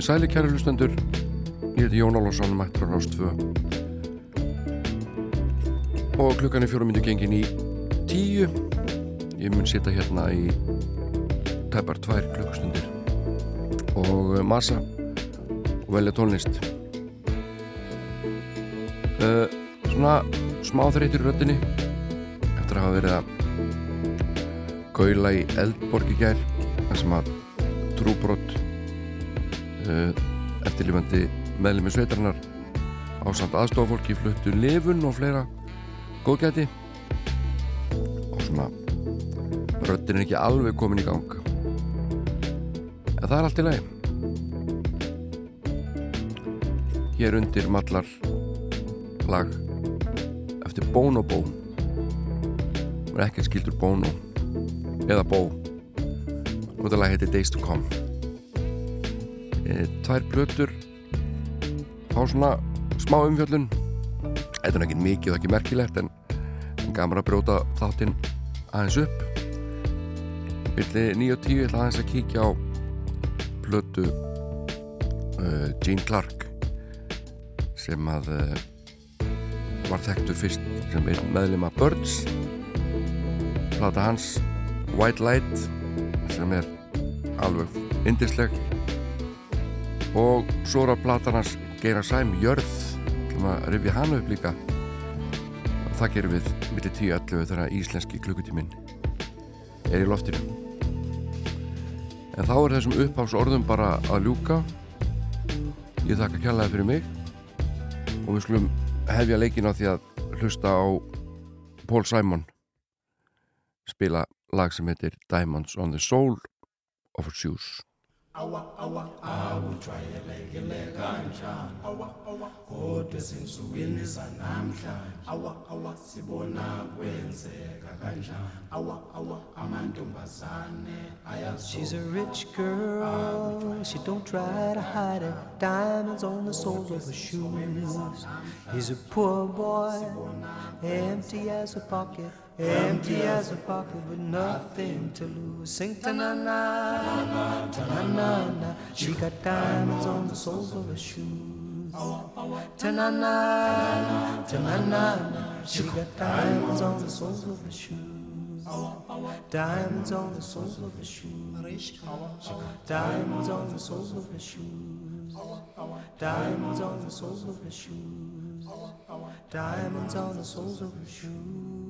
Komið sæli kæri hlustendur. Ég heiti Jón Álásson, mættur á Rástvö Og klukkan er fjórum myndu gengin í tíu. Ég mun sita hérna í tæpar tvær klukkustundir og uh, massa og velja tónlist. Uh, Svona smá þreytur röttinni eftir að hafa verið að gaula í Eldborg í gær þar sem að trúbrott eftirlifandi meðlemi sveitarnar á samt aðstofafólki fluttu lifun og fleira. Góðgæti og svona röttin er ekki alveg komin í gang. En það er allt í lagi. Hér undir mallar lag eftir Bonobo og er ekki skildur Bono eða Bo og þetta lag heitir Days to Come tvær blötur fá svona smá umfjöllun. Þetta er ekki mikið og ekki merkilegt en, gaman að bróta þáttinn aðeins upp. Villi 9 og 10 ég ætla aðeins að kíkja á blötu uh, Gene Clark sem að uh, var þekktur fyrst sem meðlum að Birds. Plata hans White Light sem er alveg indisleg og svo er að platan hans Geira Sæm Jörð til að rifja hann upp líka. Og það gerum við millir 10.11 þegar íslenski klukkutíminn er í loftinu. En þá er þessum uppháls orðum bara að ljúka. Ég þakka kjallaði fyrir mig. Og við skulum hefja leikin á því að hlusta á Paul Simon spila lag sem heitir Diamonds on the Soul of a Shoes awa awa. Awujwayelekile kanjani? Awa awa. Kodwa ezinsukwini zanamhlanje awa awa. sibona kwenzeka kanjani? Awa awa. Amantombazane She's a rich girl, she don't try to hide it. Diamonds on the soles of her shoes. He's a poor boy, empty as a pocket, empty as a pocket with nothing to lose. Sing ta na na, ta na na na. She got diamonds on the soles of her shoes. Ta na na, ta na na na. She got diamonds on the soles of her shoes. Diamonds on the soles of her shoes. Diamonds on the soles of her shoes. Diamonds on the soles of her shoes. Diamonds on the soles of her shoes.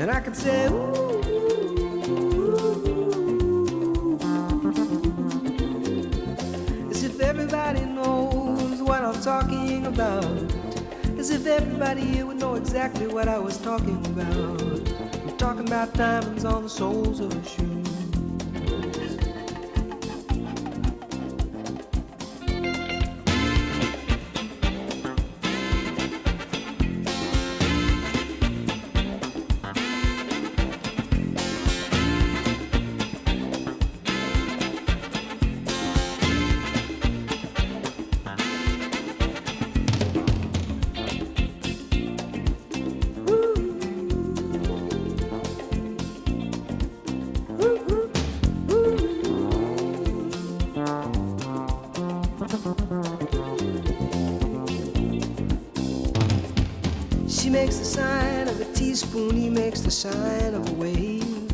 And I could say, Ooh. ooh, ooh, As if everybody knows what I'm talking about. As if everybody here would know exactly what I was talking about. I'm talking about diamonds on the soles of her shoes. Sign of a wave.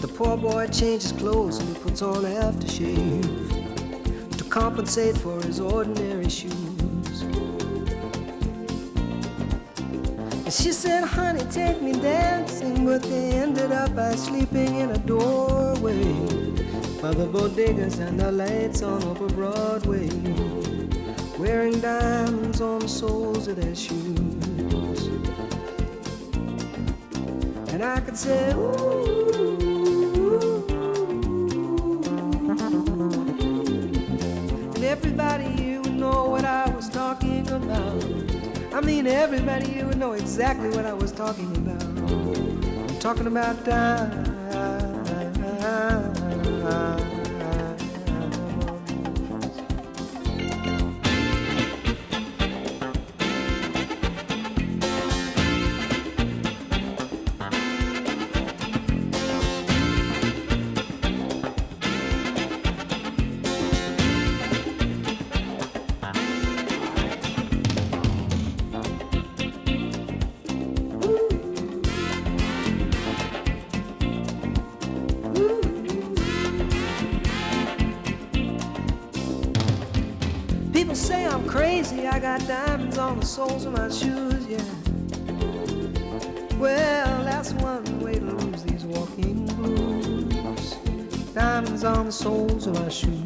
The poor boy changes clothes and he puts on aftershave. To compensate for his ordinary shoes. And she said, honey, take me dancing, but they ended up by sleeping in a doorway by the bodegas and the lights on over Broadway, wearing diamonds on the soles of their shoes. I. Everybody you would know what I was talking about. I mean, everybody you would know exactly what I was talking about. I'm talking about time. I got diamonds on the soles of my shoes, yeah. Well, that's one way to lose these walking blues. Diamonds on the soles of my shoes.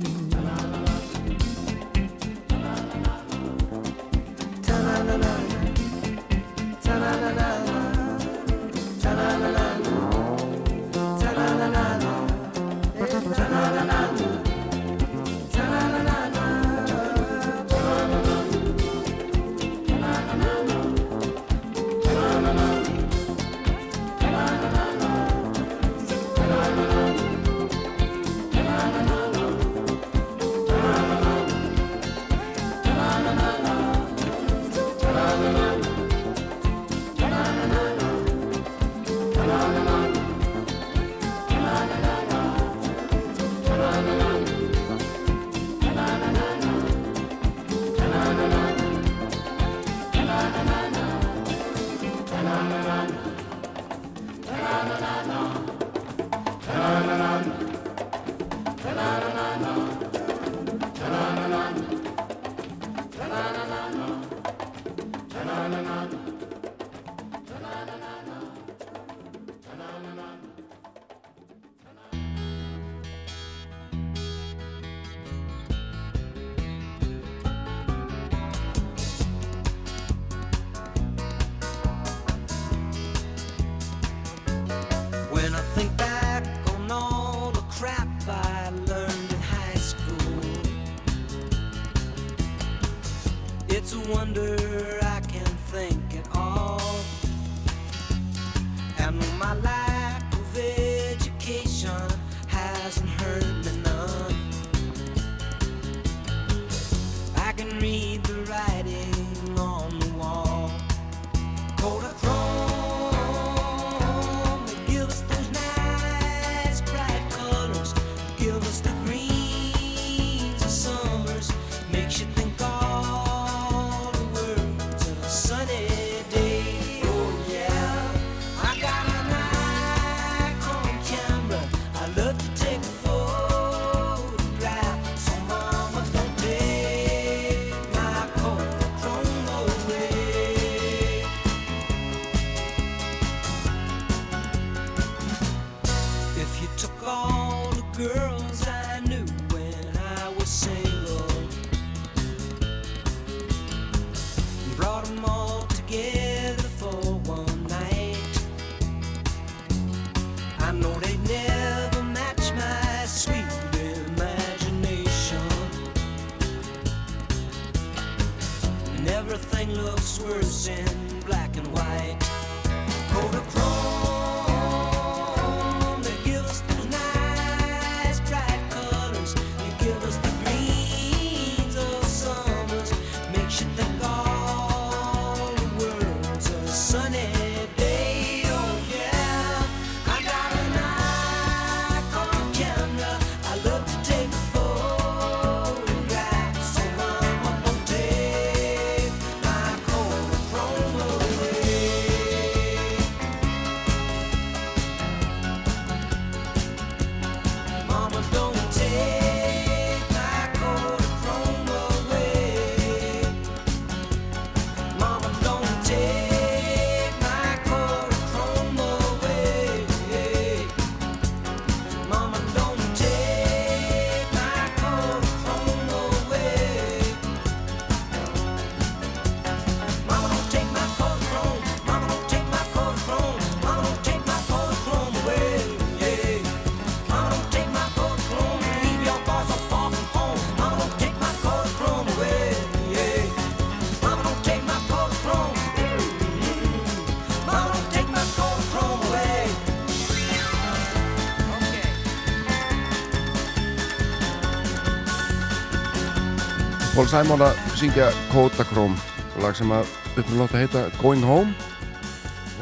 Simon að syngja Kodachrome lag sem að uppnátt að heita Going Home.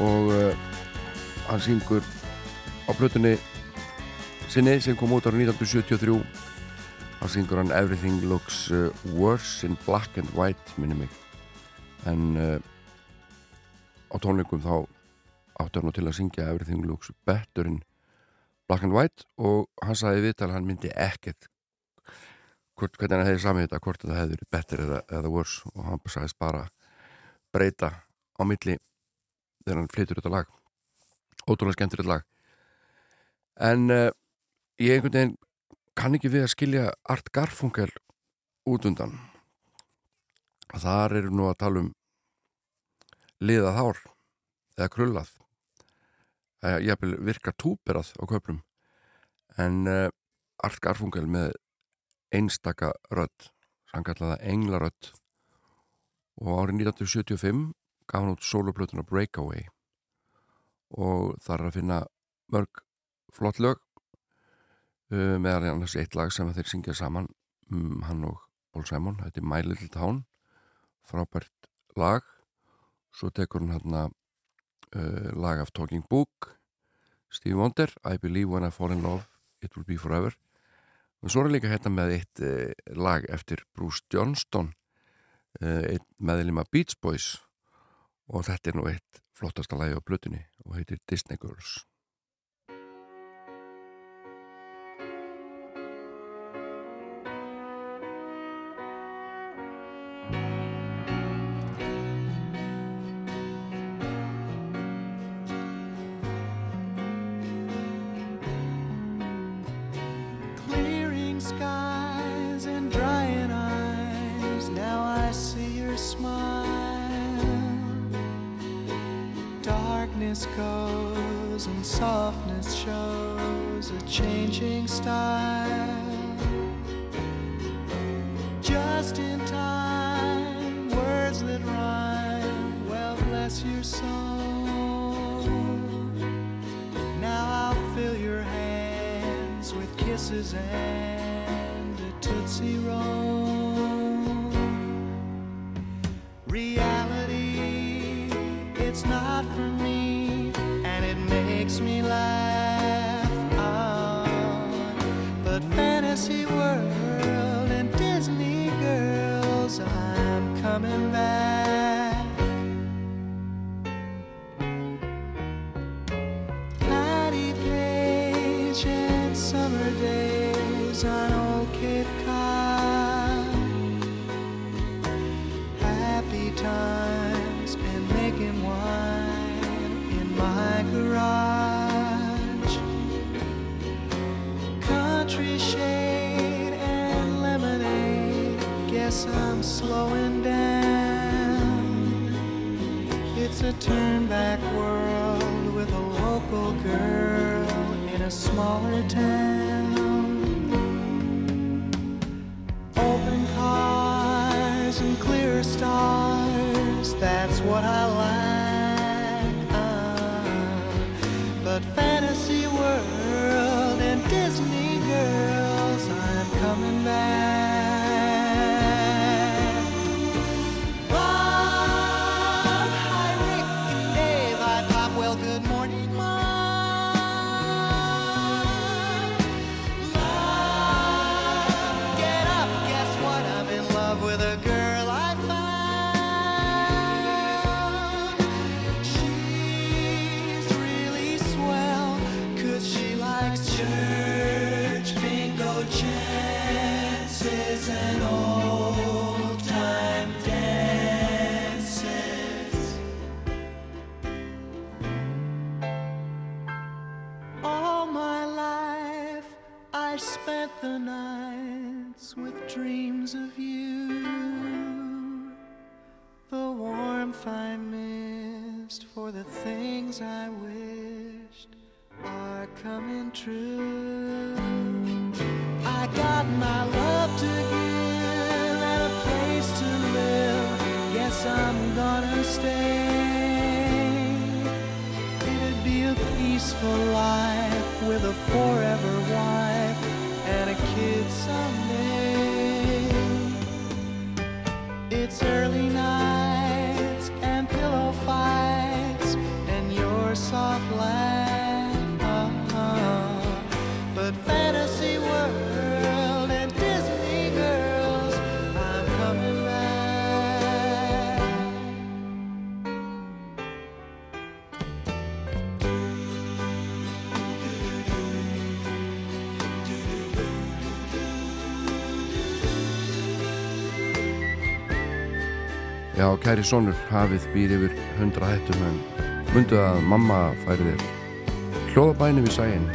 Og uh, hann syngur á blötunni sinni sem kom út ára 1973 hann syngur hann Everything Looks uh, Worse in Black and White minni mig. En uh, á tónleikum þá áttur hann til að syngja Everything Looks Better in Black and White. Og hann sagði viðtal hann myndi ekkert hvort, hvernig hann hefði samið þetta hvort það hefði verið better eða, eða worse. Og hann sagðist bara breyta á milli þegar hann flytur þetta lag. Ótrúlega skemmtur þetta lag. En uh, ég einhvern veginn kann ekki við að skilja Art Garfunkel út undan. Þar eru nú að tala um liðað hár eða krullað. Ég vil virka túperað á köplum en uh, Art Garfunkel með einstaka rödd sem kallaða Englarödd. Og árið 1975 gaf hann út soloplötuna Breakaway. Og þar er að finna mörg flott lög uh, meðal annars eitt lag sem þeir syngja saman um, hann og Paul Simon, þetta er My Little Town frábært lag. Svo tekur hann hérna uh, lag af Talking Book Steve Wonder I Believe When I Fall In Love It Will Be Forever og svo er líka hérna með eitt eh, lag eftir Bruce Johnston eh, eitt meðlima Beach Boys. Og þetta er nú eitt flottasta lagi á blötunni og heitir Disney Girls Darkness goes and softness shows a changing style. Just in time, words that rhyme. Well, bless your soul. Now I'll fill your hands with kisses and a tootsie roll. Reality, it's not for me, coming back. Turn back world with a local girl in a smaller town. Things I wished are coming true. I got my love to give and a place to live. Guess I'm gonna stay. It'd be a peaceful life with a forever Já, kæri sonur, hafið býr yfir hundra hættum en mundu að mamma færi þér. Hljóðabæni við sæin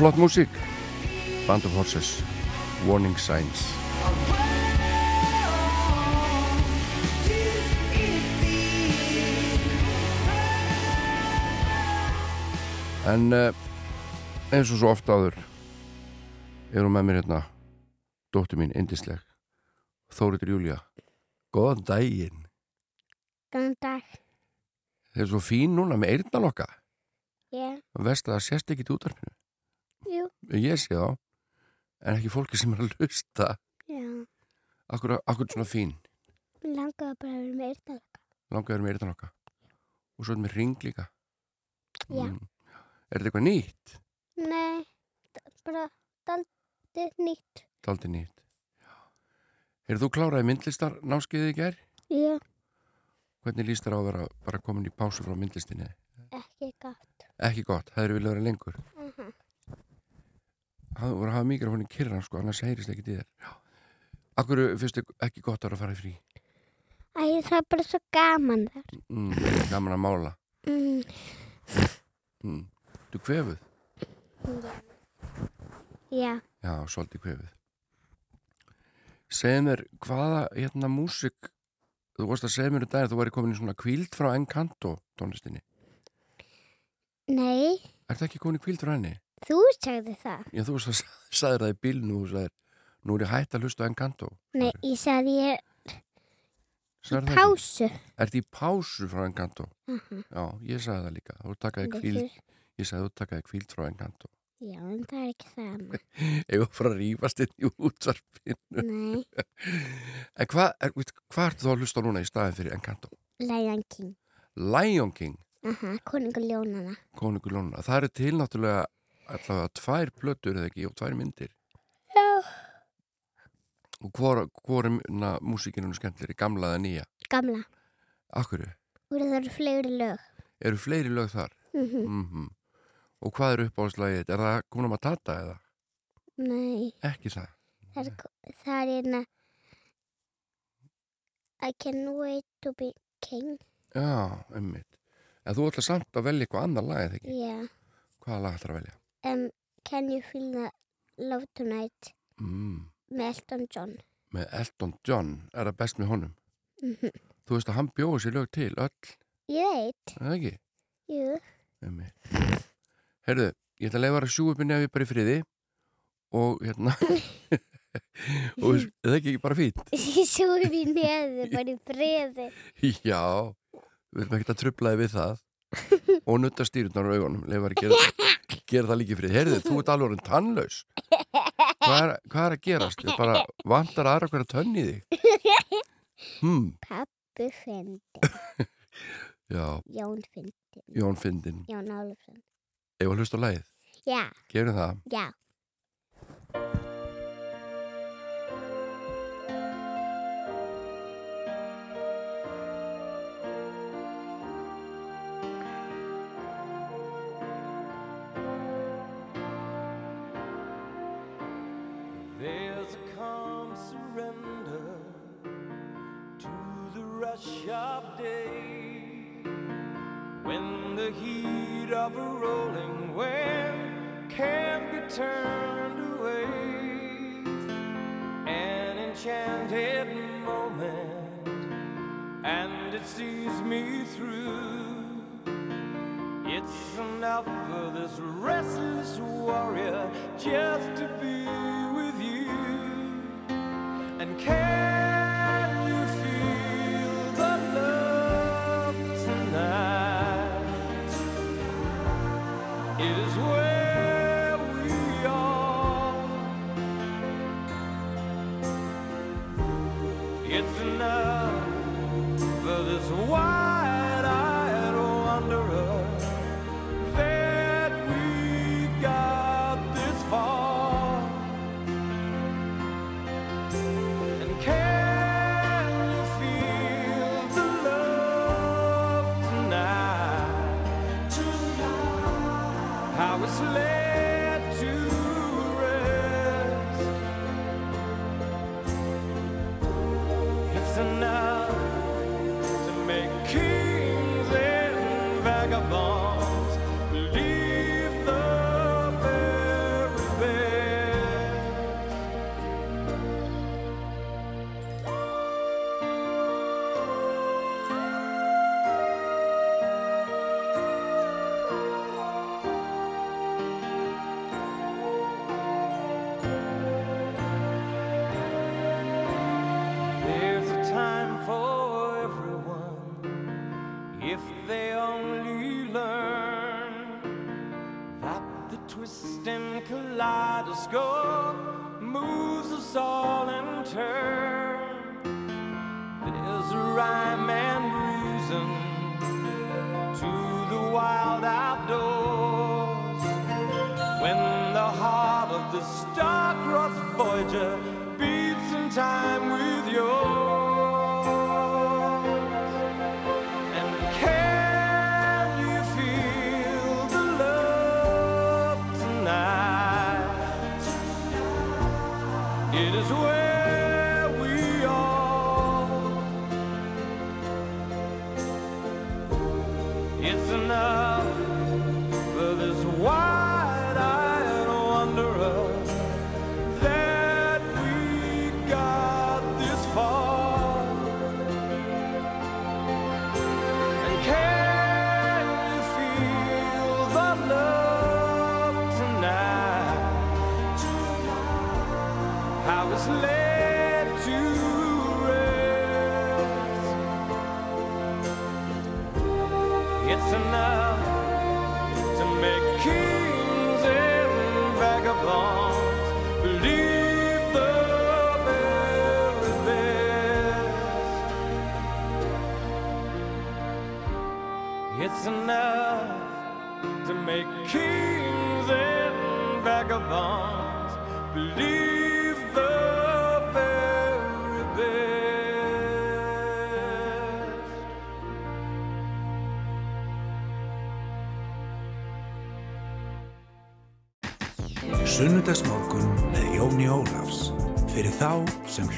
flott músík. Band of Horses Warning Signs. En uh, eins og svo ofta áður er hún með mér hérna. Dóttur mín, indisleg Þóriður Júlía. Góðan daginn. Góðan dag. Þeir er svo fín núna með eyrnalokka. Ég, Vest að það sést ekki í útarpinu jú, Ég sé þá En ekki fólki sem er að lusta já. Akkur, akkur svona fín langaði bara að vera með eyrnalaka. Langaður með eyrnalokka Og svo er með ring líka Já. Mm. Er þetta eitthvað nýtt? Nei, það bara daldið nýtt. Daldi nýtt Er þú kláraði myndlistar náskeiði í gær? Já, Hvernig líst þér á að vera bara komin í pásu frá myndlistinni? ekki gott. Ekki gott, það eru viljað vera lengur Það voru að hafa mikrofónin kyrran sko, annars heyrist ekki til þér Já. Akkur finnst þið ekki gott að vera að fara í frí? Æ, það er bara svo gaman þar. Mm, gaman að mála Mm. mm. Þú kvefuð? Já, Já, svolítið kvefuð Segð mér, hvaða hérna músik Þú varst að segja mér um daginn, þú væri komin í svona kvíld frá Encanto tónlistinni nei, Er það ekki komin í kvíld frá henni? Þú sagði það. Já, þú sagðir það í bílnum þú sagðir, nú er ég hætt að hlusta á Encanto Nei, ég sagði ég Sagðirðu það ekki? pásu. Ertu í pásu frá Encanto? Uh Já, ég sagði það líka Þú takaði kvíld, ég sagði þú takaði kvíld frá Encanto Já, en það er ekki það. Ég var frá að rífast inn í útvarpinu Nei, En hvað er, veit, hvað ertu þá að hlusta á núna í staðin fyrir Encanto? Lion King. Lion King, Aha, konungur ljónana. konungur lónuna Það eru til náttúrulega allavega tvær plötur eða ekki og tvær myndir Já. Og hvor, hvor er na, músíkinu skemmtilegri, gamla eða nýja? Gamla. Akkur, það eru fleiri lög. eru fleiri lög þar? Mm Mm Og hvað er uppáhaldslægið? Er það Kuna Matata eða? Nei, Ekki það. það er, það er hérna I can wait to be king. Já, einmitt. En þú ætla samt að velja eitthvað annar lag eða ekki? Já. Hvaða lag ætlar að velja? Um, can you feel the love tonight Mm, með Elton John. með Elton John, er það best með honum? Mm Þú veist að hann bjóði sér lög til, öll, Ég veit, er það ekki? Herðu, ég ætla að leifa að sjú upp í nefi bara í friði og hérna, og er það ekki bara fínt? Svo er ég neður, bara í friði. Já, við erum ekkert að trubla þig við það og nutta stýrutnar á augunum leifar að gera, gera það líki fyrir Herðu, þú ert alveg tannlaus. Hvað er, hvað er að gerast? Ég bara vantar aðra hverja tönn í þig? Hmm, Pappu fyndi, Já, Jón fyndi, Jón Fyndin Jón Álfsson. Ef að hlusta á Já, gerum það? Já. Rush day when the heat of a rolling wind can be turned away. An enchanted moment, and it sees me through. It's enough for this restless warrior just to be It is where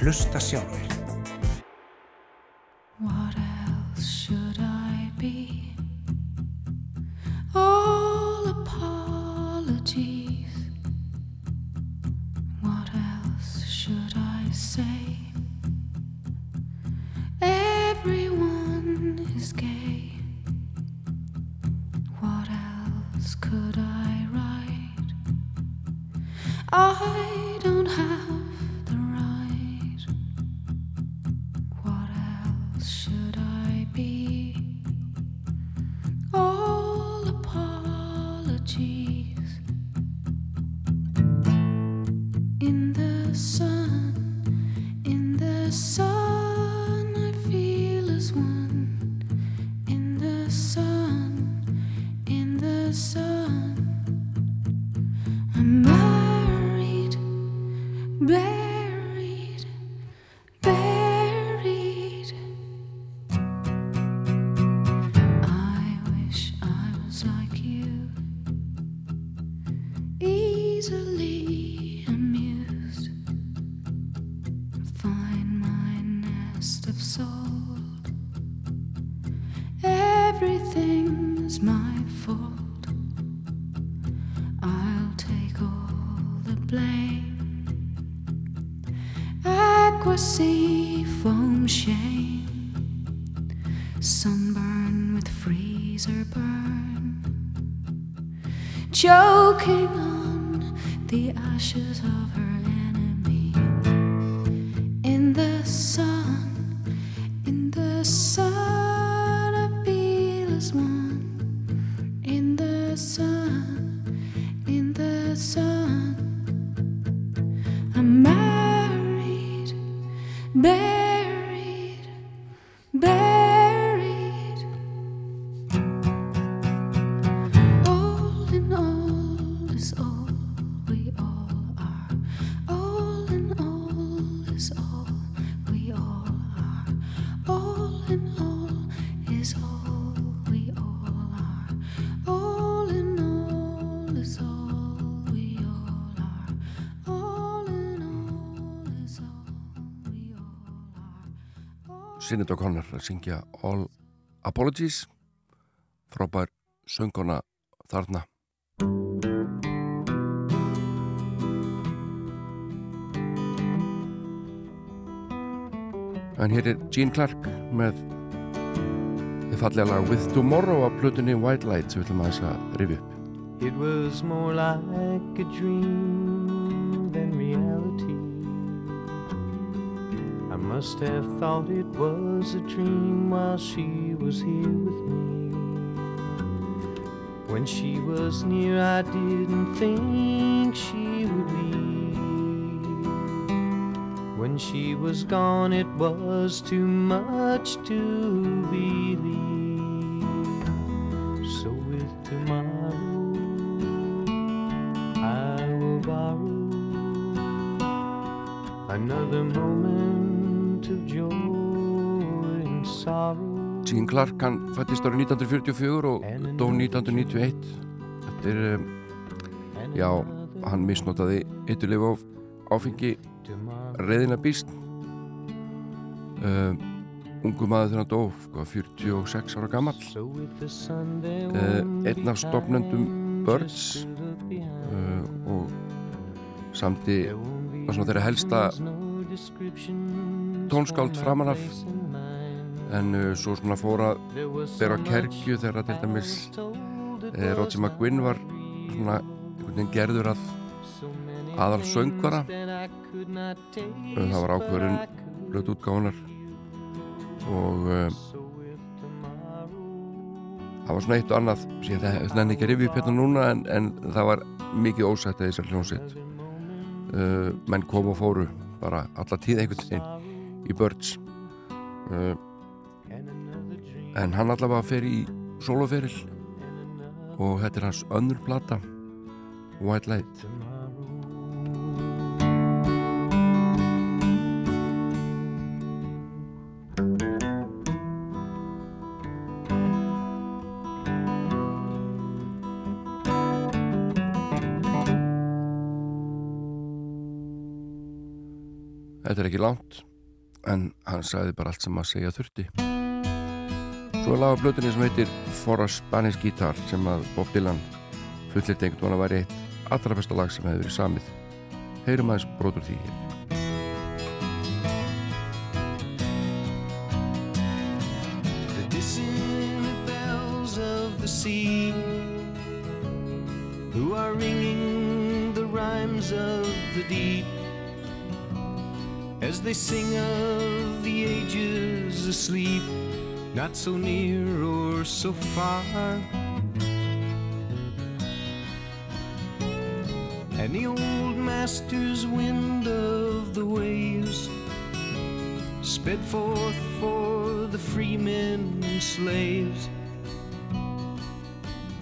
Flussstationer. walking on the ashes of her. Sinnit og Conner að syngja All Apologies. Frábær söngona þarna. En hér er Gene Clark með þið fallega lag With Tomorrow af plutunni White Lights við viljum að þess að rifja upp. It was more like a dream. must have thought it was a dream while she was here with me. When she was near, I didn't think she would leave. When she was gone, it was too much to believe. So with tomorrow. Gene Clark, hann fættist árið 1944 og dó 1991 Þetta er, um, já, hann misnotaði eitthuleg of áfengi reyðina býst um, Ungu maður þegar hann dó, sko, 46 ára gammal uh, Einn af stopnendum Birds. uh, og samti var svona þeirra helsta tónskáld framan af en uh, svo svona fór að bera kerkju þegar til dæmis eh, Roger McGuinn var svona gerður að aðal söngvara uh, það var ákverðin blötu útgáðunar og uh, það var svona eitt og annað. Sem ég nefn ekki rifja upp hérna núna en, en það var mikið ósætt að þessar hljónsitt uh, menn kom og fóru bara alla tíð einhvern veginn í uh, en hann allavega fer í soloferil og þetta er hans önnur plata White Light. Þetta er ekki langt en hann sagði bara allt sem að segja þurfti Svo er laga blötunni sem heitir For a Spanish Guitar sem að Bob Dylan fullirt einhvern veginn að væri eitt allra besta lag sem hefði verið samið. Heyrum aðeins brotur því hér. Who are ringing the rhymes of the deep As they sing of the ages asleep Not so near or so far And the old master's wind of the waves sped forth for the freemen and slaves.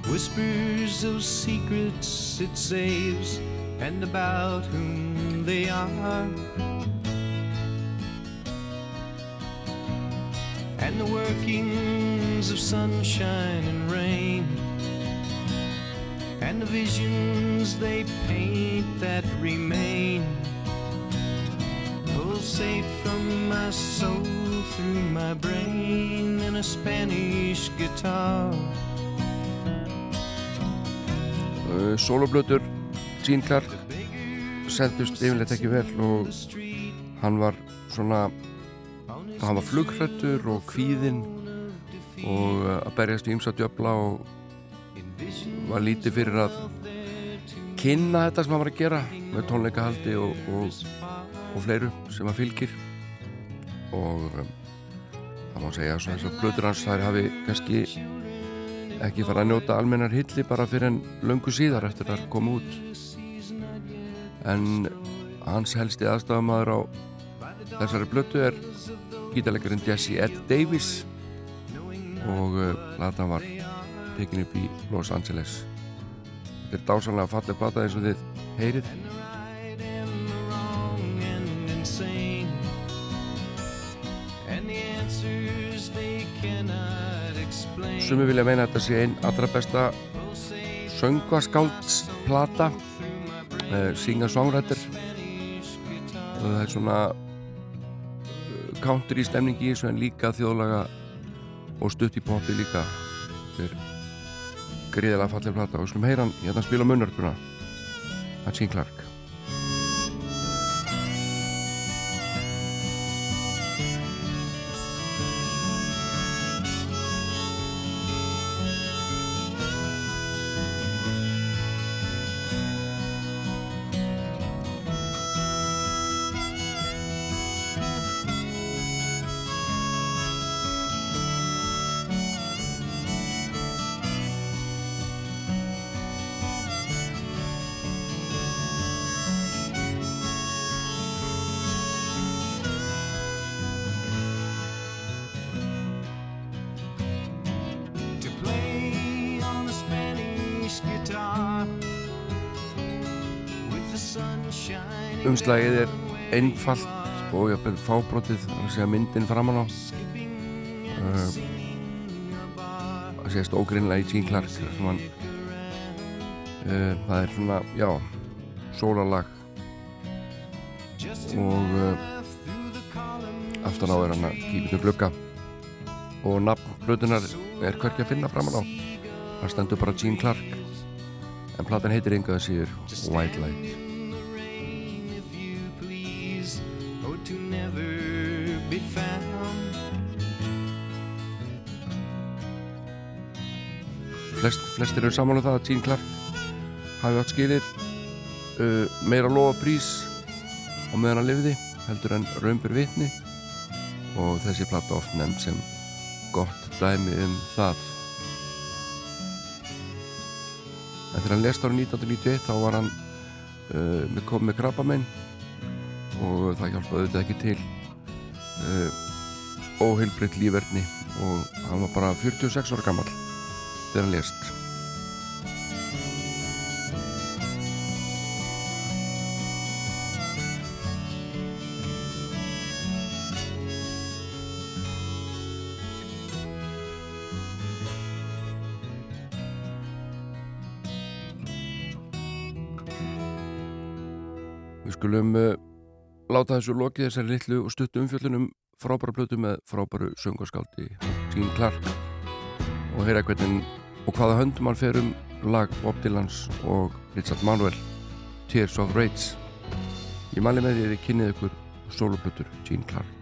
Whispers of secrets it saves, and about whom they are. And the workings of sunshine and rain, and the visions they paint that remain pulsate from my soul through my brain in a Spanish guitar. uh, Soloblötur Gene Clark seldust yfirleitt ekki vel og hann var svona hann var flugrættur og kvíðinn og að berjast í ymsa djöfla og var lítið fyrir að kynna þetta sem hann var að gera með tónleikahaldi og, og, og fleiru sem að fylgir. Og um, það má segja að þessar blöður hans þær hafi kannski ekki fara að njóta almennar hilli bara fyrir en löngu síðar eftir að koma út. En hans helsti aðstafamaður á þessari blötu er gítarleikarinn Jesse Ed Davis og uh, platan var tekin upp í Los Angeles þetta er dásanlega falleg plata eins og þið heyrið. Sumi vilja meina að þetta sé einn allra besta söngaskáldsplata singer-songwriter og það er svona country stemning í þessu en líka þjóðlaga og stutt í poppi líka. Þetta er gríðilega falleg plata og við skulum heyra hann hérna spila munnörpuna hann sín Clark einfalt og jafnvel fábrotið það er að segja myndin framan á. Uh, það sést ógrinlega í Gene Clark sem hann uh, það er svona, já sólalag og uh, aftan á er hann að kíkja til glugga. Og nafn blöðunar er hverki að finna framan á. Það stendur bara Gene Clark en platan heitir yngaða síður White Light Flest, flestir eru saman um það að Gene Clark hafi átt skilið uh, meira lofa prís á meðan hann lifiði heldur en raunbyr vitni. Og þessi platta oft nefnd sem gott dæmi um það. En þegar hann lest árið 1991 þá var hann uh, með komið með krabbamenn og það hjálpaði auðvitað ekki til uh, óheilbritt lífverðni og hann var bara 46 ára gammal þegar hann lést. Við skulum uh, láta þessu lokið þessari litlu og stuttu umfjöllunum frábæra plötu með frábæru söngarskáldi Gene Clark og heyra hvernig og hvaða höndum hann fer um lag Bob Dylans og Richard Manuel Tears of Rage? Ég mæli með því að þið kynnið ykkur soloplötur Gene Clark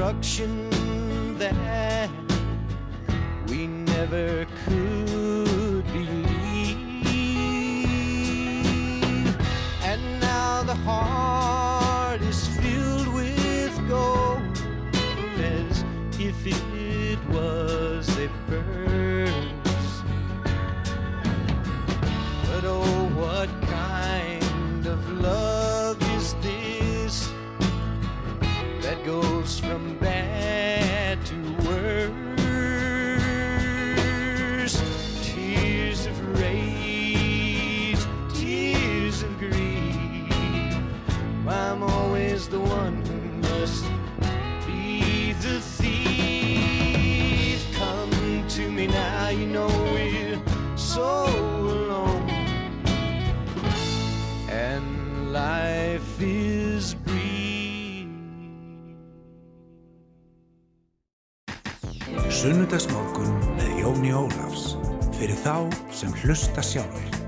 instruction þá sem hlusta sjálfur.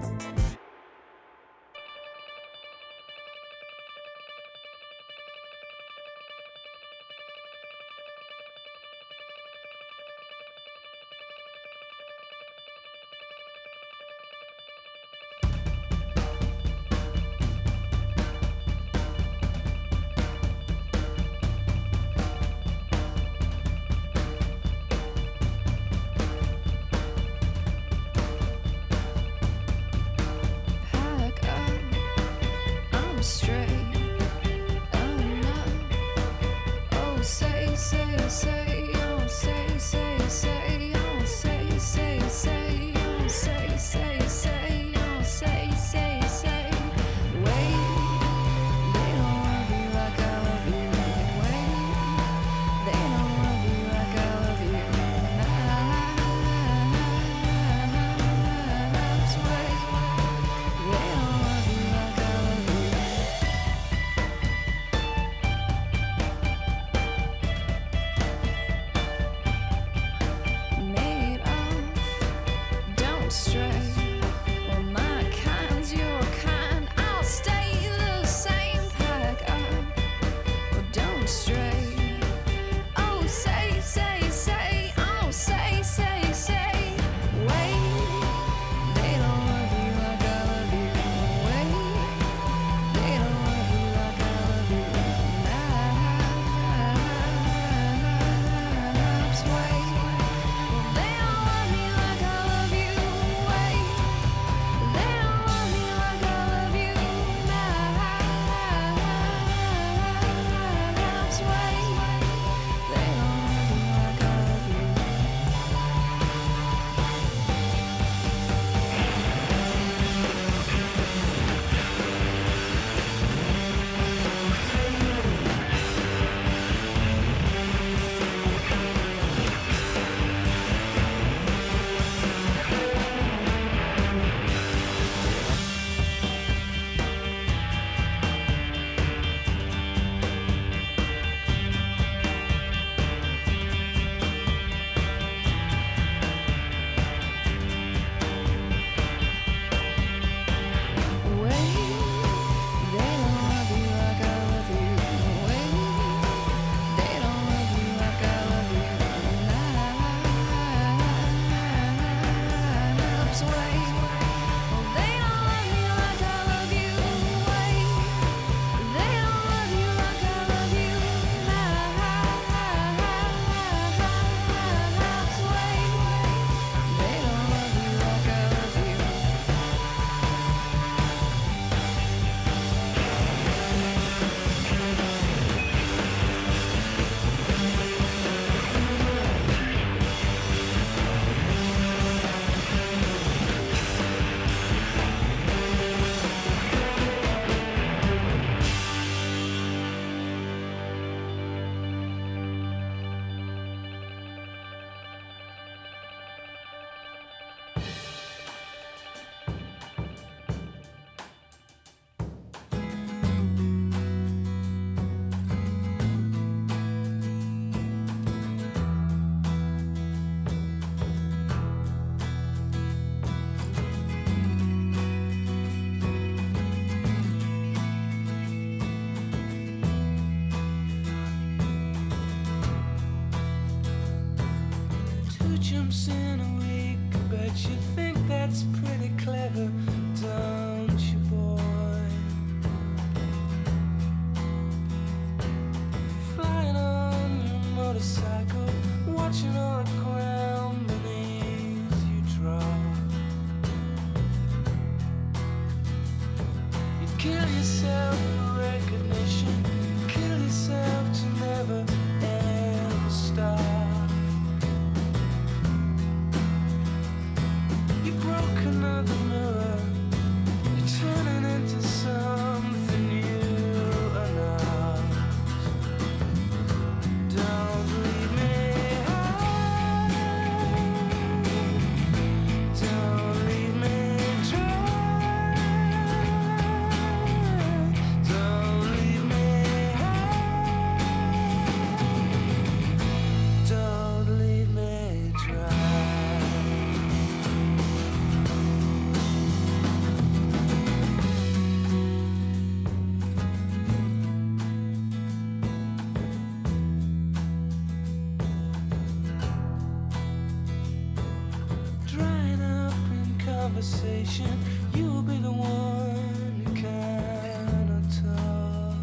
conversation. You'll be the one who cannot talk.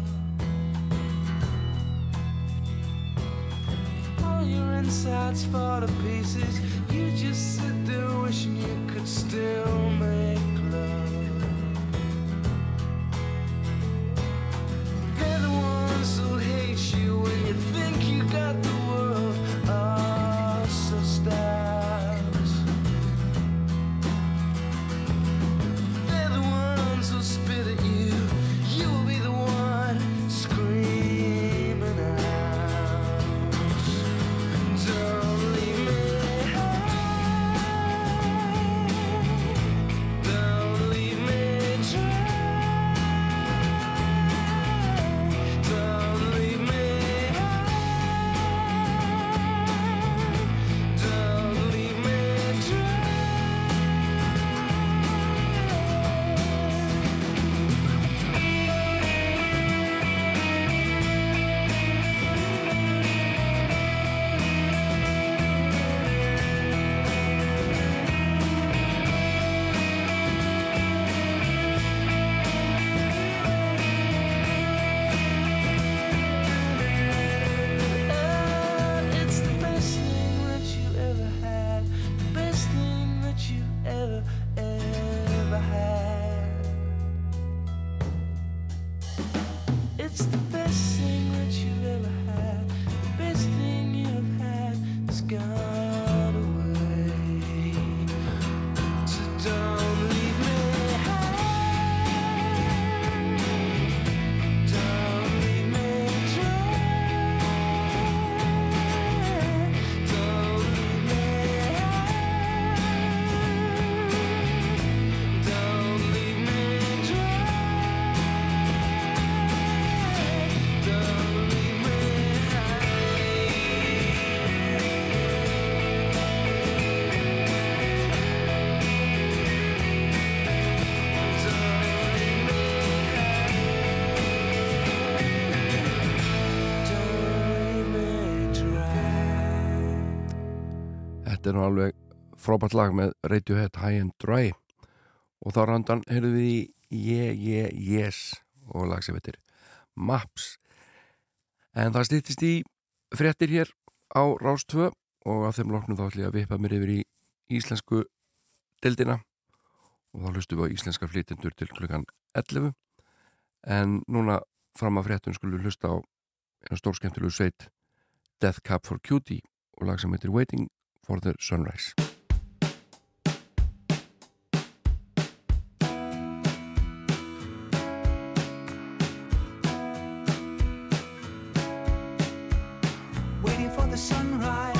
All your insides fall to pieces. You just sit there wishing you could still. þetta er nú alveg frábært lag með Radiohead High and Dry. Og þá röndan heyrðum við í Yeah, Yeah, Yes og lag sem heitir Maps. En það stýttist í frettir hér á Rástvö og að þeim loknum þá ætlum ég að vipa mér yfir í íslensku dildina og þá hlustum við á íslenska flytendur til klukkan 11 en núna fram að frettum skulum hlusta á einu stórskemmtilegu sveit Death Cab for Cutie og lag sem heitir Waiting for the sunrise. Waiting for the sunrise.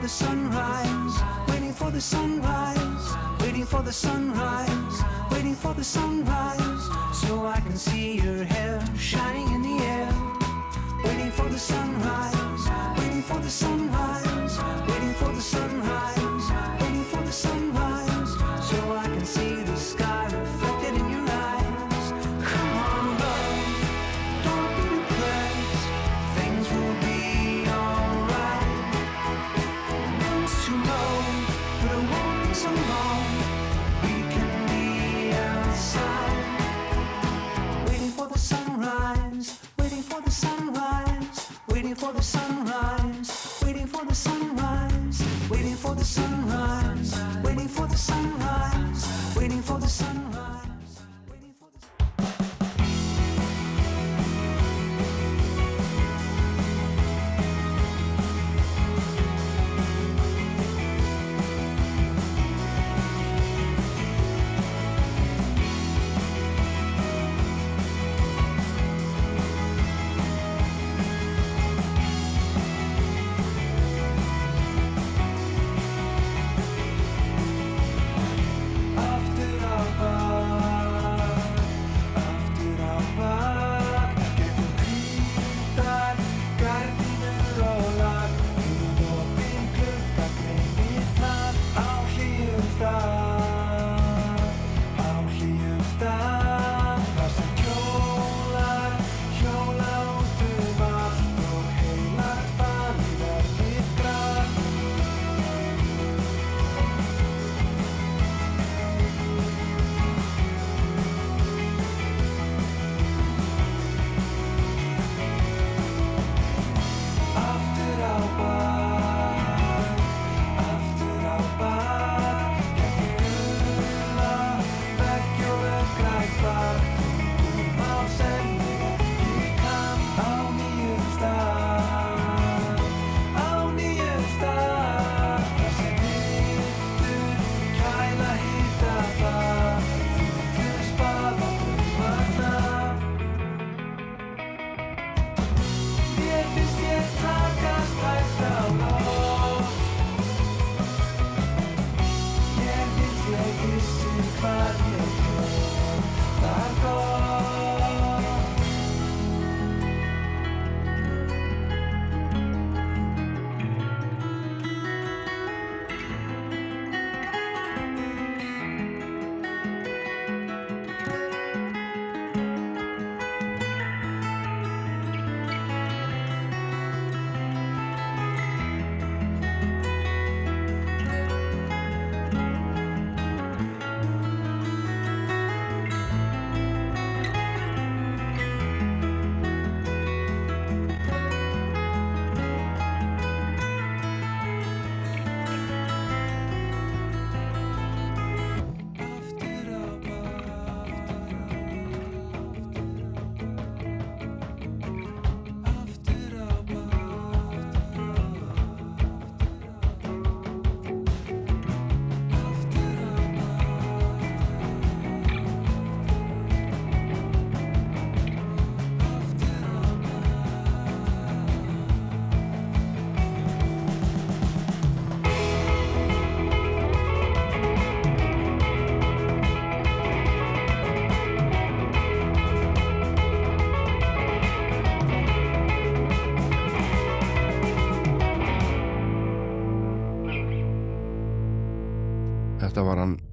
The sunrise, waiting for the sunrise, waiting for the sunrise, waiting for the sunrise, so I can see your hair shining in the air. Waiting for the sunrise, waiting for the sunrise, waiting for the sunrise, waiting for the sunrise, so I can see the sky the sunrise,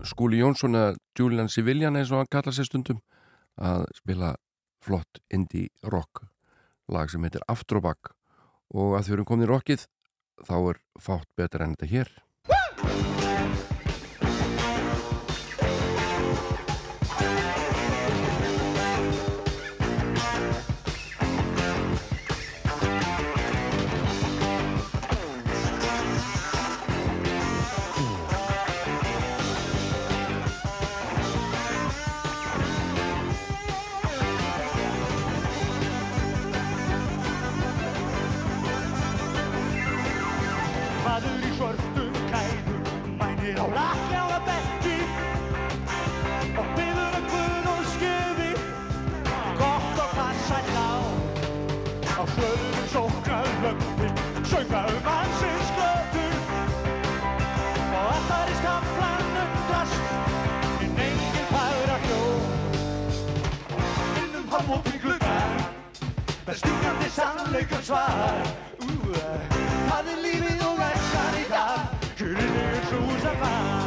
Skúli Jónsson eða Julian Civilian eins og hann kallar sér stundum að spila flott indie rock lag sem heitir Bakk og að því við erum komin í rockið þá er fátt betur enn þetta hér með stingandi sannleikum svar. Það eh, er lífið og verðsar í dag, hvernig þú sem var.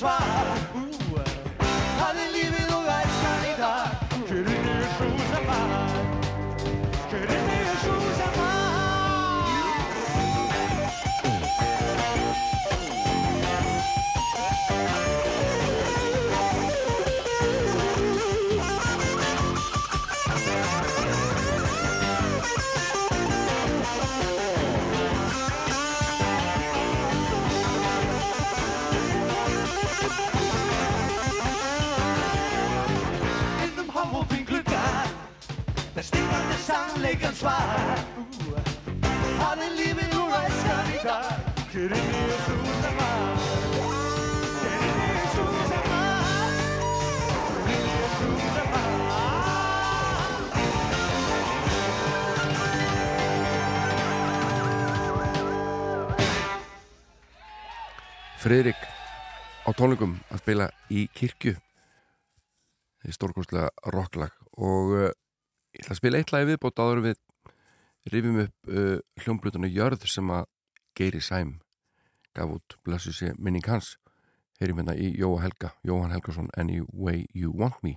bonsoir. spy. Ooh. I've been living a right sunny guy. Getting near Susan Mine. Getting near Susan Mine. Getting near Susan Mine. Friðrik á tónlingum að spila í kirkju því stórkonslega rocklag og eh, ég ætla að spila eitt lagi viðbót áður við rifjum upp uh, hljómblutinu Jörð sem að Geiri Sæm gaf út blessu sé minning hans. Heyrim hérna í Jóa Helga, Jóhann Helgason, Any Way You Want Me.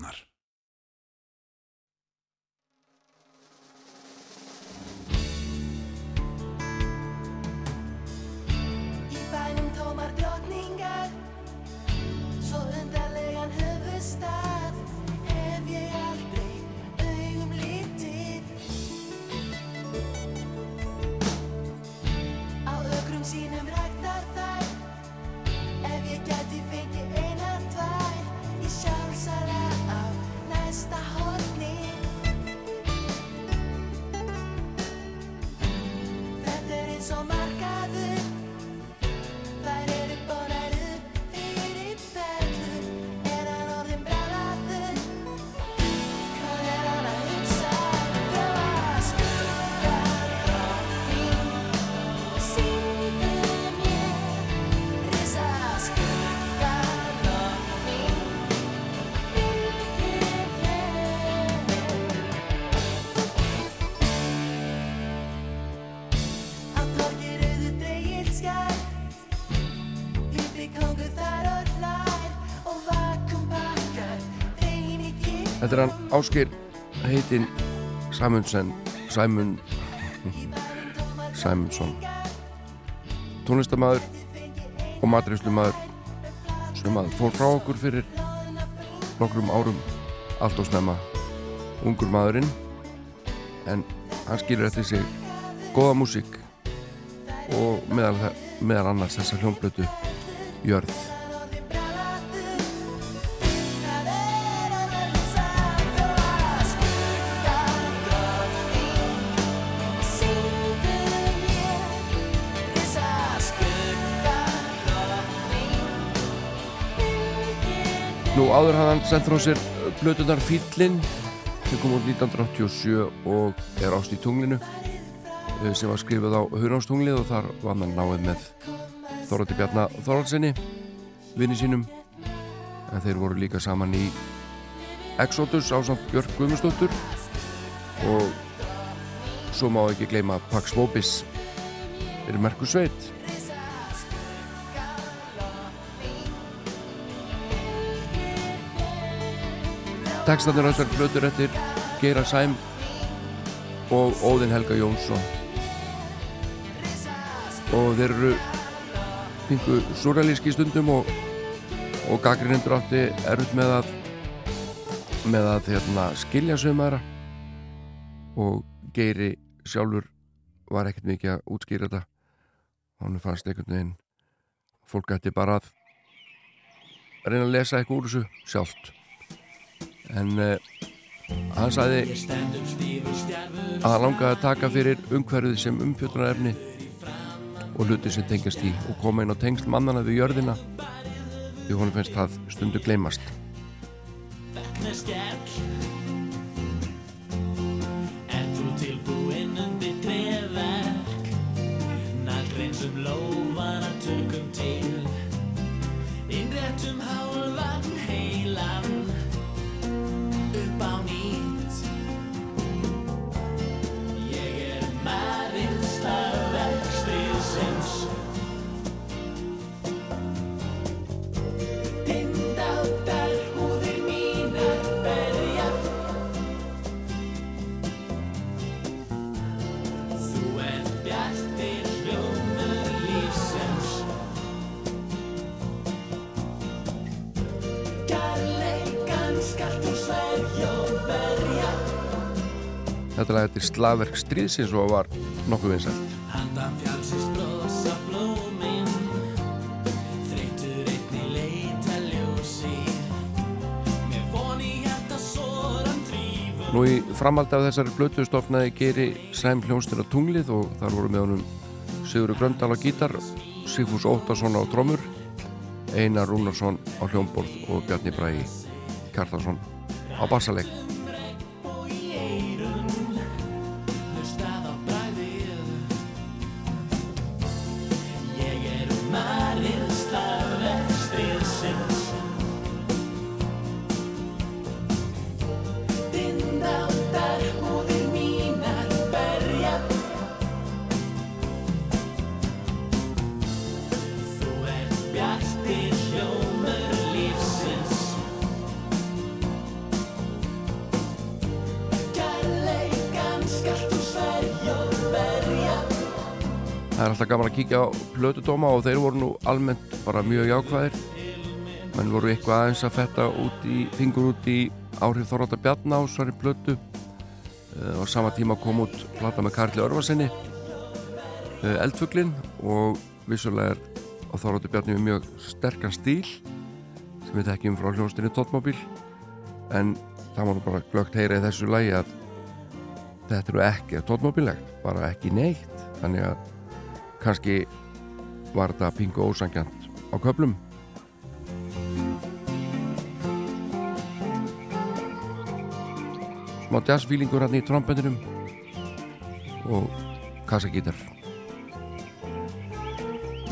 Áskir heitinn Sæmundsen Sæmund Sæmundsson. Tónlistamæður og matreyslumaður sem að fór frá okkur fyrir nokkrum árum. Allt og snemma. Ungur maðurinn en hann skilur eftir sig góða músík og meðal, meðal annars þessa hljómblötu Jörð Nú áður hafði hann sendt frá sér blötunar Fýllin sem kom úr 1987 og er ást í tunglinu eh, sem var skrifið á Huránstungli og þar var hann náið með Þorvaldi Bjarnar Þorvaldsinni vinni sínum. En þeir voru líka saman í Exodus á samt Björk Guðmundsdóttur. Og svo má ekki gleyma Pax Vobis er Merkur Sveit Tekstanir á þessar blötur eftir Geira Sæm og Óðinn Helga Jónsson. Og þeir eru pingu surrealíski stundum og, og gaggrinendur átti erut með að með að hérna, skilja sögumæðra og Geiri sjálfur var ekkert mikið að útskýra þetta. Hann fannst einhvern veginn fólk ætti bara að reyna að lesa eitthvað úr þessu sjálft en uh, hann sagði að hann langaði að taka fyrir umhverfið sem umfjöldunarefni og hluti sem tengjast í og koma inn á tengsl mannana við jörðina því hún finnst það stundu gleymast. Ert þú tilbúinn undir treverk Nagrein sem lófana Þetta lag eftir slagverk stríðsins og var nokkuð vinsælt. Handan fjálsins blossa blómin Þreytur einn í leita ljósi. Með von í hjarta soran drífur. Nú í framaldi af þessari blötu stofnaði Geiri Sæm hljónstur á tunglið og þar voru með honum Sigurður Gröndal á gítar, Sigfús Óttarsson á trómur, Einar Rúnarsson á hljómborð og Bjarni Bræði Kjartarsson á bassaleg. Kíkja á plötudóma og þeir voru nú almennt bara mjög jákvæðir. Menn voru eitthvað aðeins að fetta út í, fingur út í áhrif Þorvalda Bjarná, svari plötu. Uh, á sama tíma kom út plata með Karli Örvarsinni, uh, Eldfuglin og vissulega er á Þorvalda Bjarni með mjög sterkan stíl sem við tekjum frá hljónstinni Tóttmóbíl. En það var bara glögt heyra í þessu lagi að þetta eru ekki tóttmóbílegt, bara ekki neitt. Þannig að kannski var þetta pingu ósangjant á köplum smá jazzfílingur hann í trombendinum og kassagítar.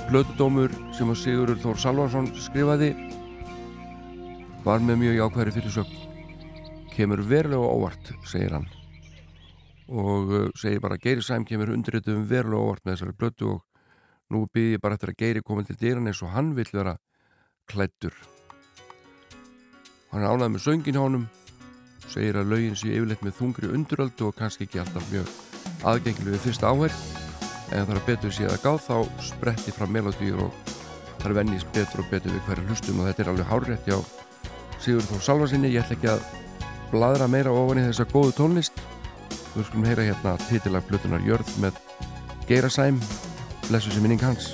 Blötudómur sem að Sigurður Þór Salvarsson skrifaði var með mjög jákværi fyrir sög kemur verulega óvart segir hann og uh, segir bara að Geiri Sæm kemur undirrituðum verulega óvart með þessari blötu og nú byrði ég bara eftir að Geiri komin til dýran eins og hann vill vera klættur hann ánægð með söngin honum segir að laugin sé yfirleitt með þungri unduröldu og kannski ekki alltaf mjög aðgengileg við fyrsta áherð en það er betur séð að gáð þá spretti fram melodýr og það er vennist betur og betur við hverju hlustum og þetta er alveg hárétt hjá Sigur Þór Salvarsinni ég ætla ekki að bladra meira ofan í þessa góðu tónlist við skulum heyra hérna titilag Plutunar Jörð með Geirasæm blessu sem minning hans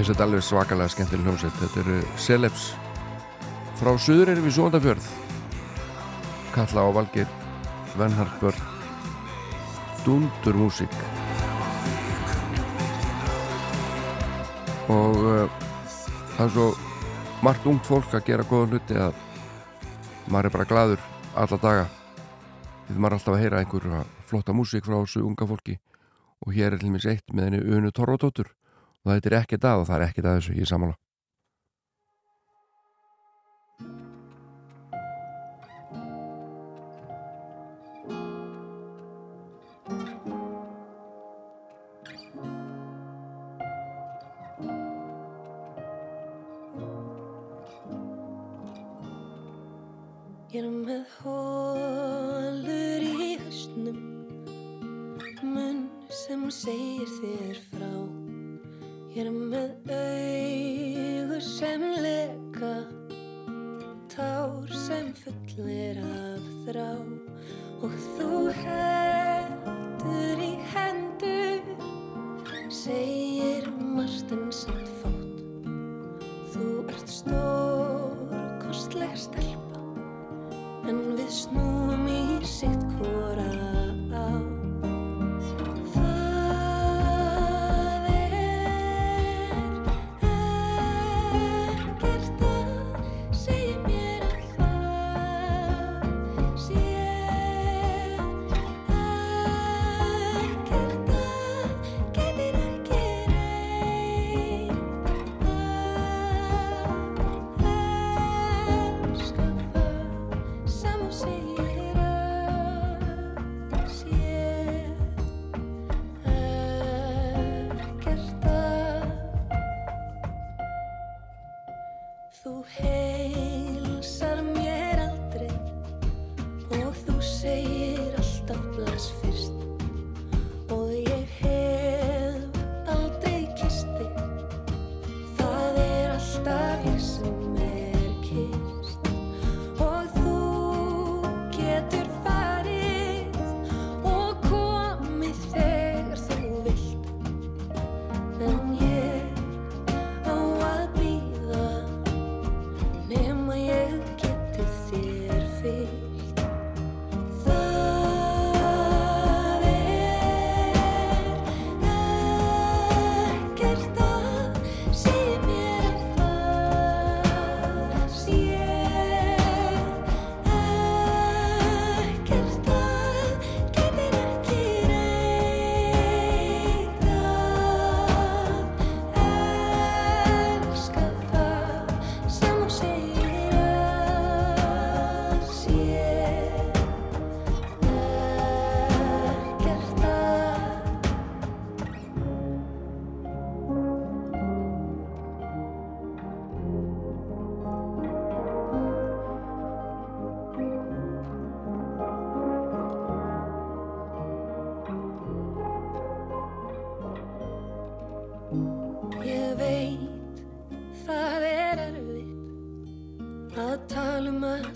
finnst þetta alveg svakalega skemmtileg hljómsveit. Þetta eru Celebs. Frá Suður erum við Sóndafjörð Kalla á Valgir Vennhartbjörn Dundur músík. Og uh, það er svo margt ungt fólk að gera góða hluti að maður er bara gladur alla daga. Því maður er alltaf að heyra einhverja flotta músík frá þessu unga fólki. Og hér er til og meins eitt með henni Unu Torrótóttur og þetta er ekkert að og það er ekkert að þessu, ég er samanlagt. Ég er með hólur í höstnum, munn sem segir þér frá. Erum með auðu sem leka, tár sem fullir af þrá. Og þú hef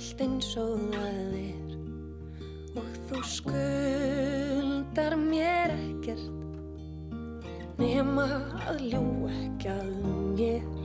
allt eins og það er. Og þú skuldar mér ekkert nema að ljó ekki að mér.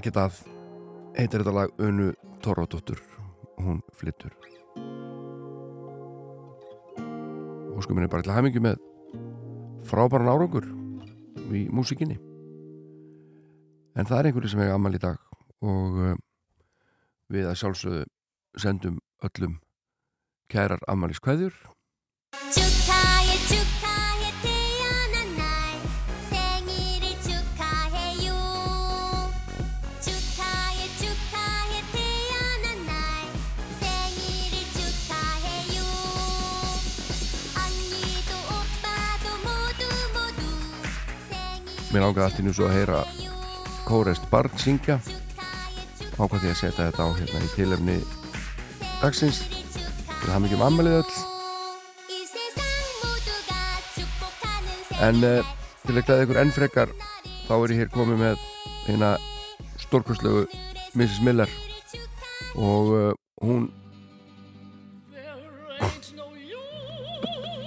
ekkert að heitir þetta lag Unu Torradóttur hún flyttur og sko mér er bara eitthvað hæmingi með frábæran árangur í músikinni en það er einhverju sem hefur amal í dag og eh, við að sjálfsögðu sendum öllum kærar amalískvæður mér ákveði alltaf nú svo að heyra Kórest Barn syngja. Ákvað því að setja þetta á hérna í tilöfni dagsins. Við hafum ekki um ammalið öll. En uh, til að glæða ykkur ennfrekar þá er ég hér komið með hérna stórkurslegu Mrs. Miller. Og uh, hún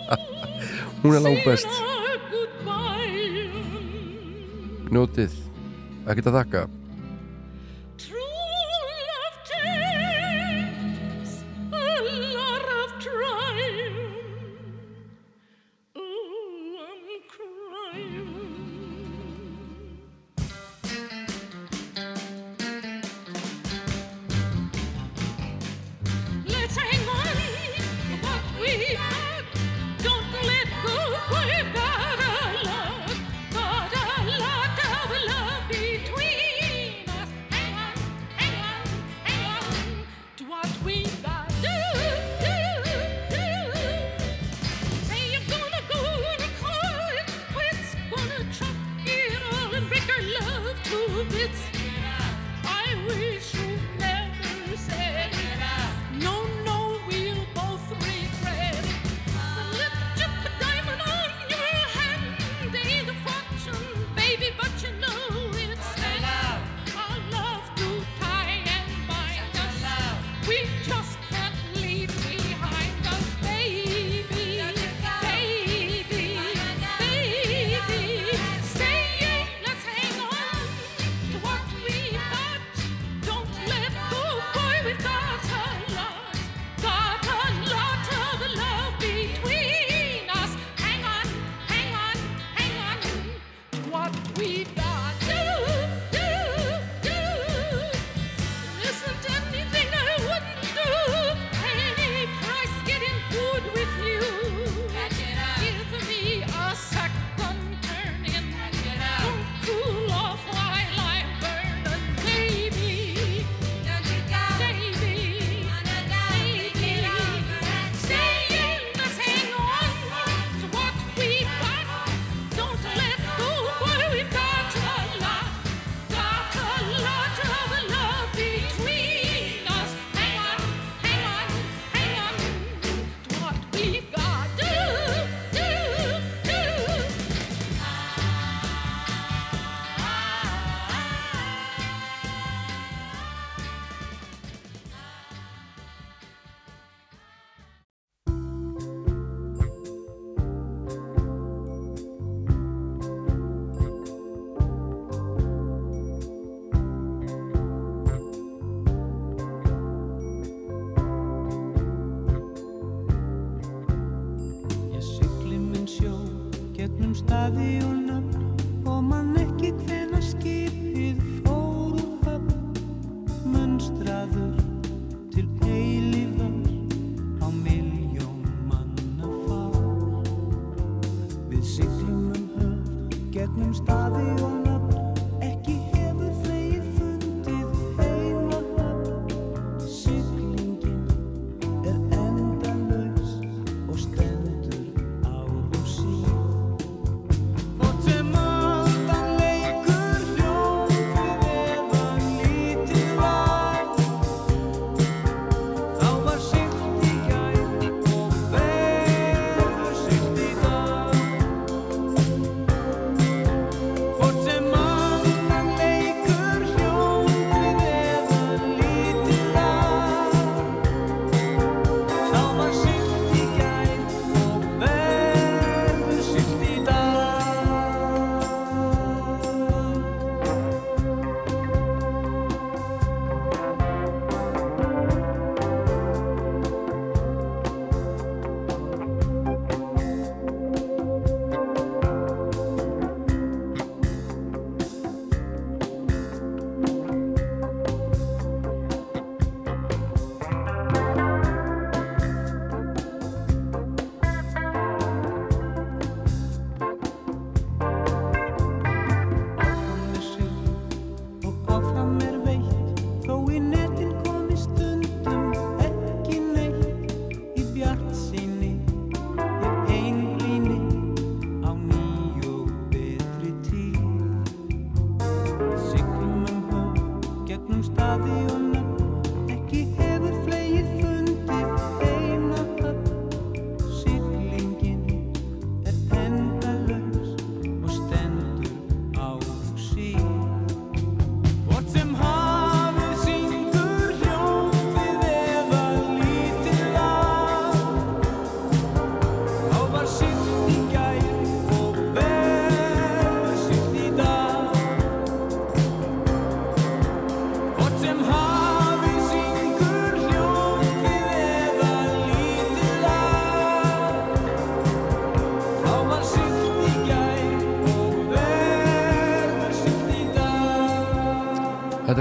hún er langt best njótið. Ekkert að þakka.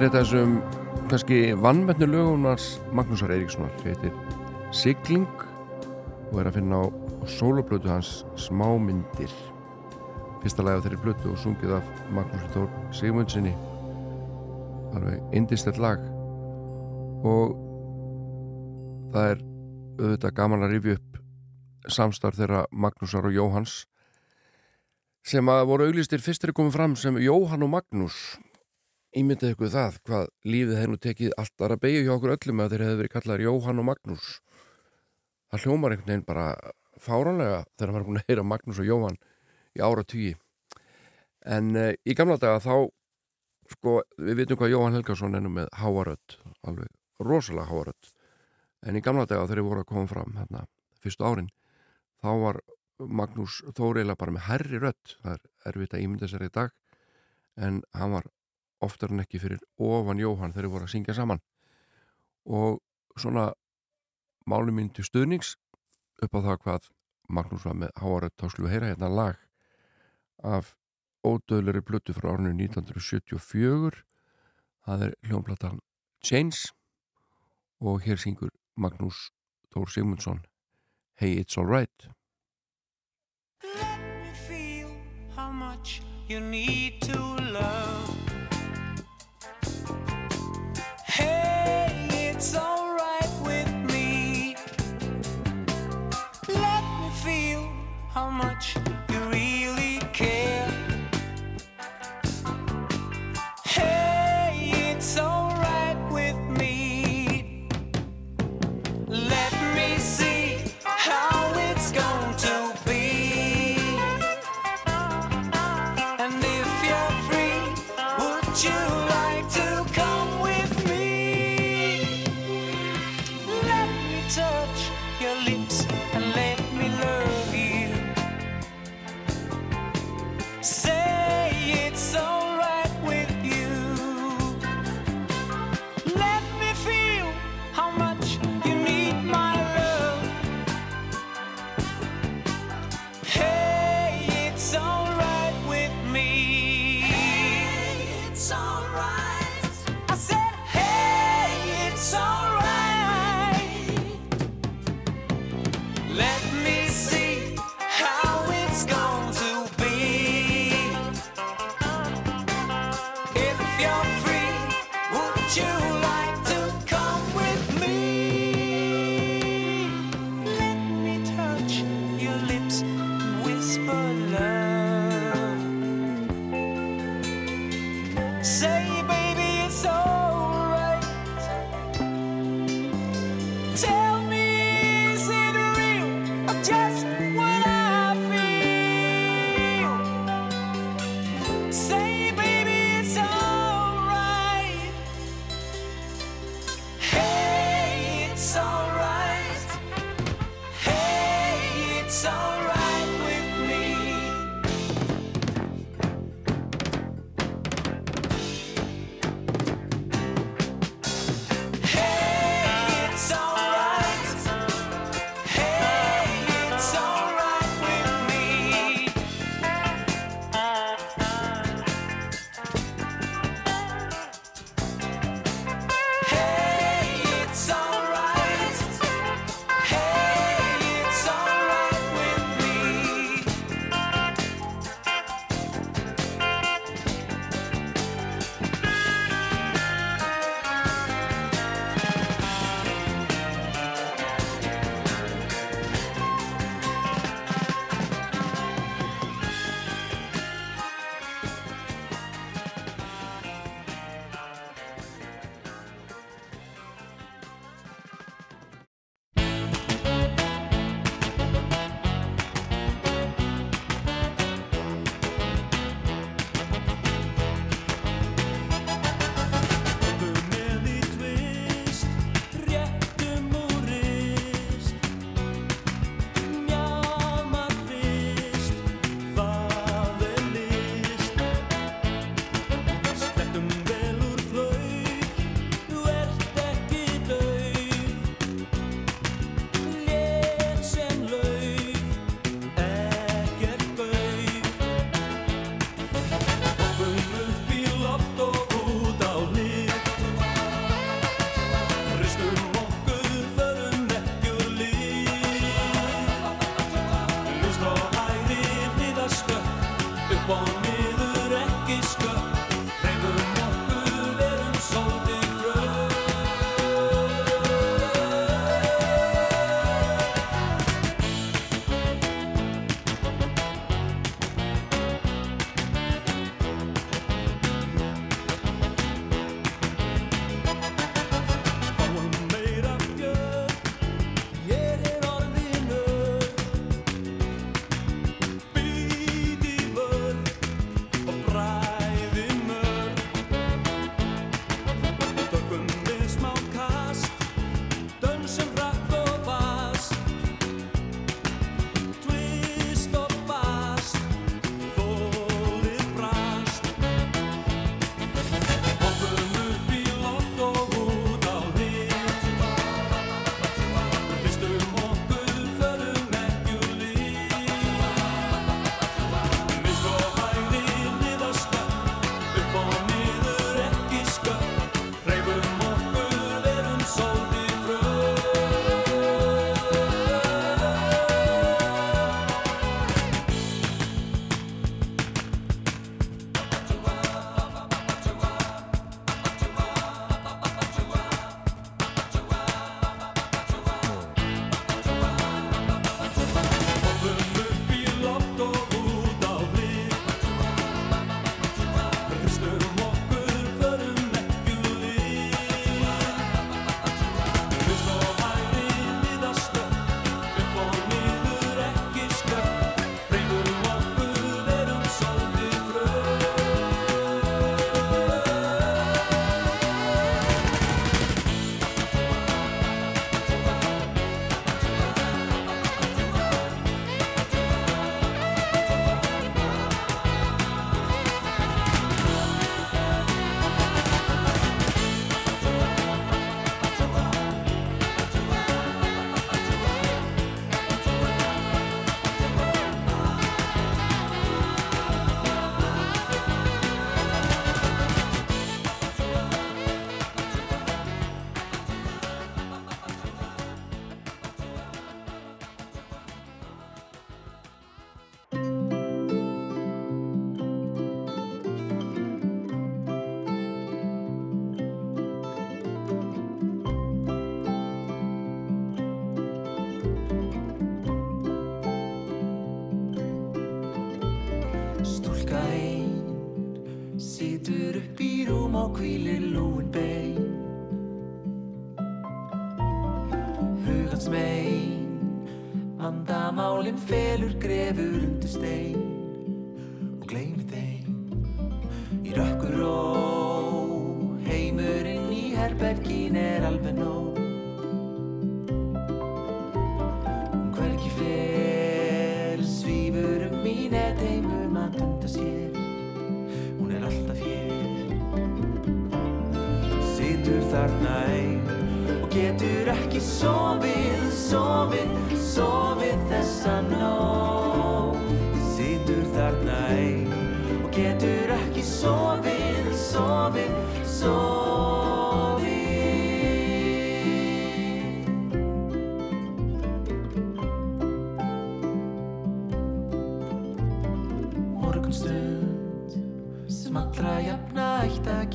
Þetta er af þessum kannski vannmennu lögunars Magnúsar Eiríkssonar. Heitir Sigling og er að finna á sóloplötu hans Smámyndir. Fyrsta lagi af þeirri plötu og sungið af Magnús Þór Sigmundsinni alveg indistett lag. Og það er auðvitað gaman að rifja upp samstarf þeirra Magnúsar og Jóhans sem að voru auglýstir fyrstir komið fram sem Jóhann og Magnús ímyndið ykkur það hvað lífið nú tekið allt aðra beigju hjá okkur öllum að þeir hefði verið kallaðir Jóhann og Magnús. Það hljómar einhvern veginn bara fáránlega þegar maður er búin að heyra Magnús og Jóhann í ára tugi en uh, í gamla daga þá sko við vitum hvað Jóhann Helgason er nú með háarödd alveg rosalega háarödd en í gamla daga þegar þeir voru að koma fram hérna, fyrstu árin þá var Magnús Þóriðlega bara með herri rödd. Það er erfitt að ímynda sér í dag en hann var oftar en ekki fyrir ofan Jóhann þegar þeir voru að syngja saman. Og svona máli mín til stuðnings upp á það hvað Magnús var með háarödd þá skulum við heyra hérna lag af ódöðleri blötu frá árinu 1974 það er hljónplatan Chains og hér syngur Magnús Þór Sigmundsson Hey It's Alright me feel how much you need to love. How much you really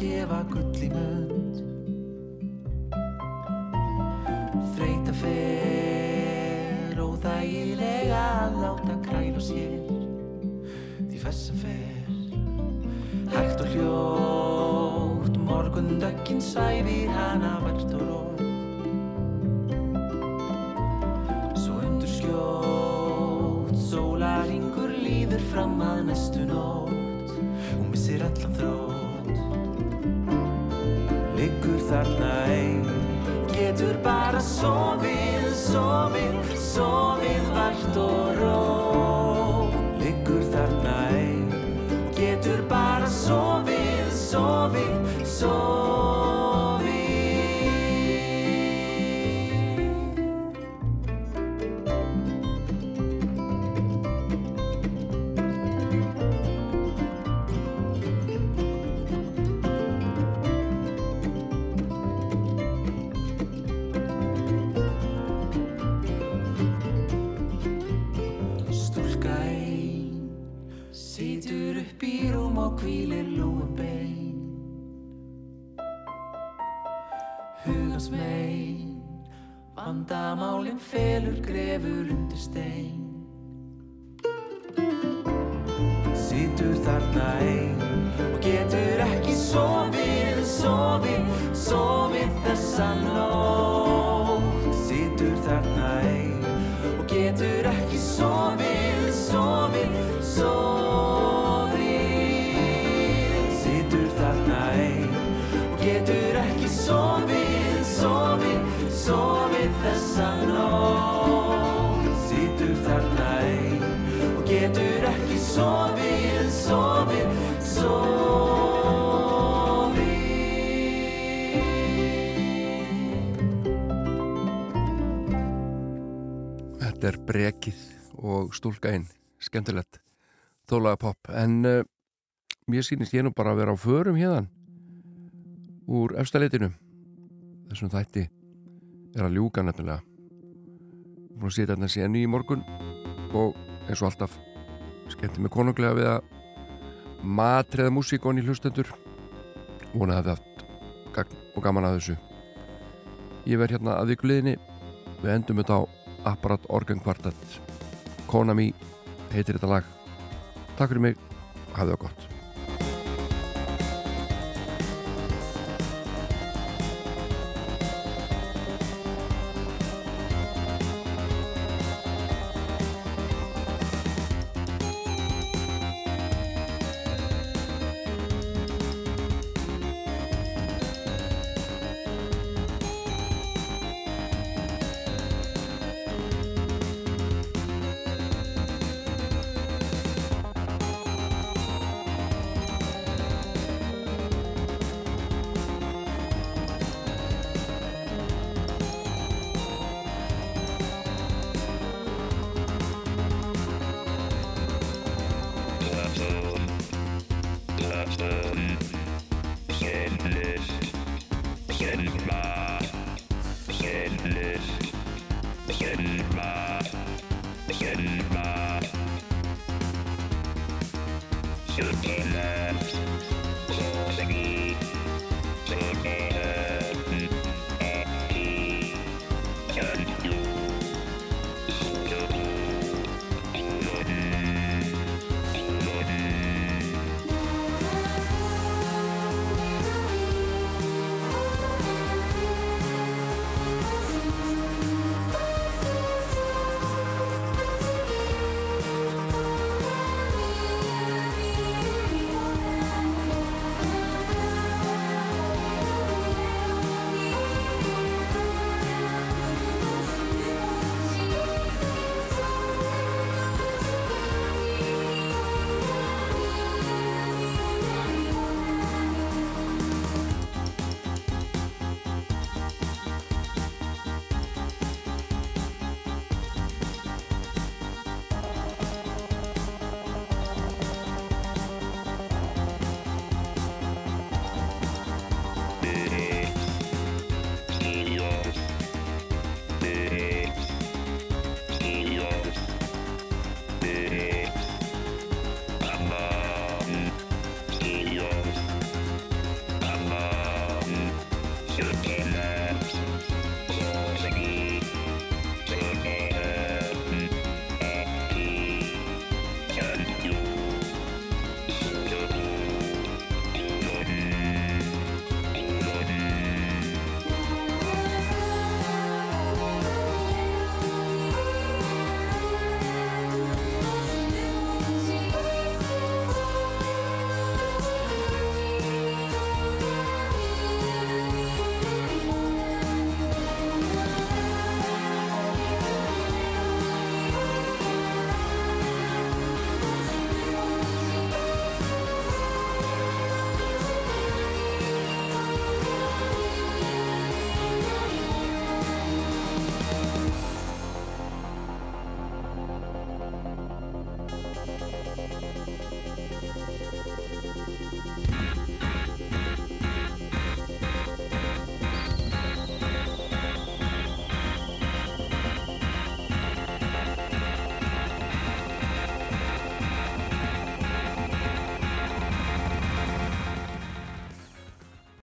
gefa gull í mund. Þreita fer óþægilega að láta kræla sér. Því þess að fer Hægt og hljótt Morgundöggin sæfir hana stúlka inn, skemmtilegt. Þólaga pop, en uh, mér sýnist ég nú bara að vera á förum hérðan úr efstaleitinu þessum þætti er að ljúka nefnilega. Að sitja þarna síðan í morgun og eins og alltaf skemmti mig konunglega við að matreða músíkon í hlustendur. Vona að það haft gagn og gaman að þessu. Ég verð hérna að vikuleginni við endum þetta á Apparat Organ Quartet Konami heitir þetta lag. Takk fyrir mig, hafðu það gott